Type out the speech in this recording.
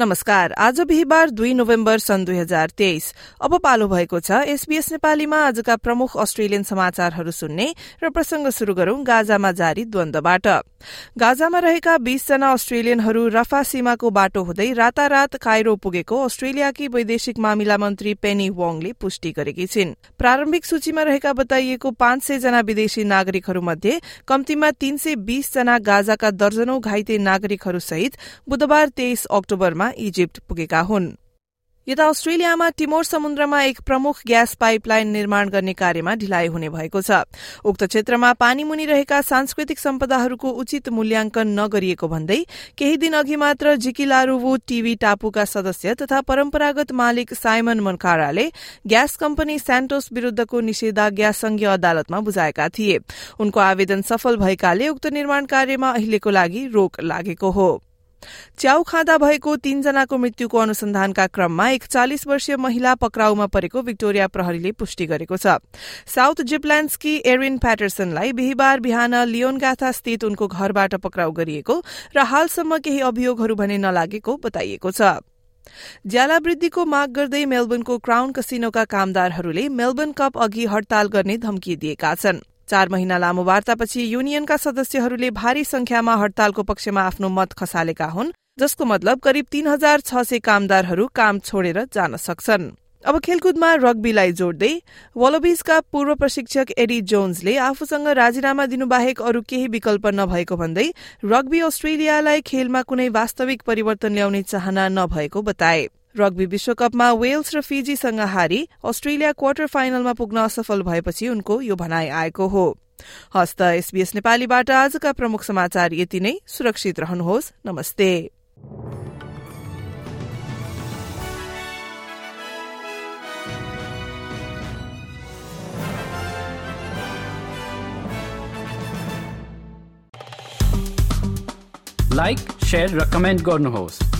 नमस्कार। आज बिहिबार दुई नोभेम्बर सन् दुई हजार तेइस। अब पालो भएको छ एसबीएस नेपालीमा आजका प्रमुख अस्ट्रेलियन समाचारहरू सुन्ने र प्रसंग शुरू गरौं गाजामा जारी द्वन्दबाट गाजामा रहेका बीसजना अस्ट्रेलियनहरू रफा सीमाको बाटो हुँदै रातारात काइरो पुगेको अस्ट्रेलियाकी वैदेशिक मामिला मन्त्री पेनी वोङले पुष्टि गरेकी छिन्। प्रारम्भिक सूचीमा रहेका बताइएको पाँच सय जना विदेशी नागरिकहरूमध्ये कम्तीमा तीन सय बीस जना गाजाका दर्जनौं घाइते नागरिकहरू सहित बुधबार तेइस अक्टोबरमा इजिप्ट पुगेका हुन्। यता अस्ट्रेलियामा टिमोर समुद्रमा एक प्रमुख ग्यास पाइपलाइन निर्माण गर्ने कार्यमा ढिलाइ हुने भएको छ। उक्त क्षेत्रमा पानीमुनि रहेका सांस्कृतिक सम्पदाहरूको उचित मूल्याङ्कन नगरिएको भन्दै केही दिन अघि मात्र जिकिलारुवु टीवी टापुका सदस्य तथा परम्परागत मालिक साइमन मनकाराले ग्यास कम्पनी सेन्टोस विरूद्धको निषेधाज्ञा संघीय अदालतमा बुझाएका थिए। उनको आवेदन सफल भएकाले उक्त निर्माण कार्यमा अहिलेको लागि रोक लागेको हो। च्याउ खाँदा भएको तीनजनाको मृत्युको अनुसन्धानका क्रममा एक चालिस वर्षीय महिला पक्राउमा परेको विक्टोरिया प्रहरीले पुष्टि गरेको छ। साउथ जिपल्याण्ड्सकी एरिन प्याटरसनलाई बिहिबार बिहान लियोनगाथा स्थित उनको घरबाट पक्राउ गरिएको र हालसम्म केही अभियोगहरू भने नलागेको बताइएको छ। ज्याला वृद्धिको माग गर्दै मेलबर्नको क्राउन कसिनोका कामदारहरूले मेलबर्न कप अघि हड़ताल गर्ने धम्की दिएका छन्। चार महिना लामो वार्तापछि युनियनका सदस्यहरूले भारी संख्यामा हड़तालको पक्षमा आफ्नो मत खसालेका हुन् जसको मतलब करिब तीन हजार छ सय कामदारहरू काम छोडेर जान सक्छन्। अब खेलकुदमा रग्बीलाई जोड्दै वलोबिजका पूर्व प्रशिक्षक एडी जोन्सले आफूसँग राजीनामा दिनुबाहेक अरू केही विकल्प नभएको भन्दै रग्बी अस्ट्रेलियालाई खेलमा कुनै वास्तविक परिवर्तन ल्याउने चाहना नभएको बताए। रग्बी विश्वकपमा वेल्स र फिजीसँग हारी अस्ट्रेलिया क्वार्टर फाइनलमा पुग्न असफल भएपछि उनको यो भनाई आएको हो। हस्त एसबीएस नेपालीबाट आजका प्रमुख समाचार यति नै। सुरक्षित रहनुहोस्। नमस्ते। लाइक शेयर र कमेन्ट गर्नुहोस्।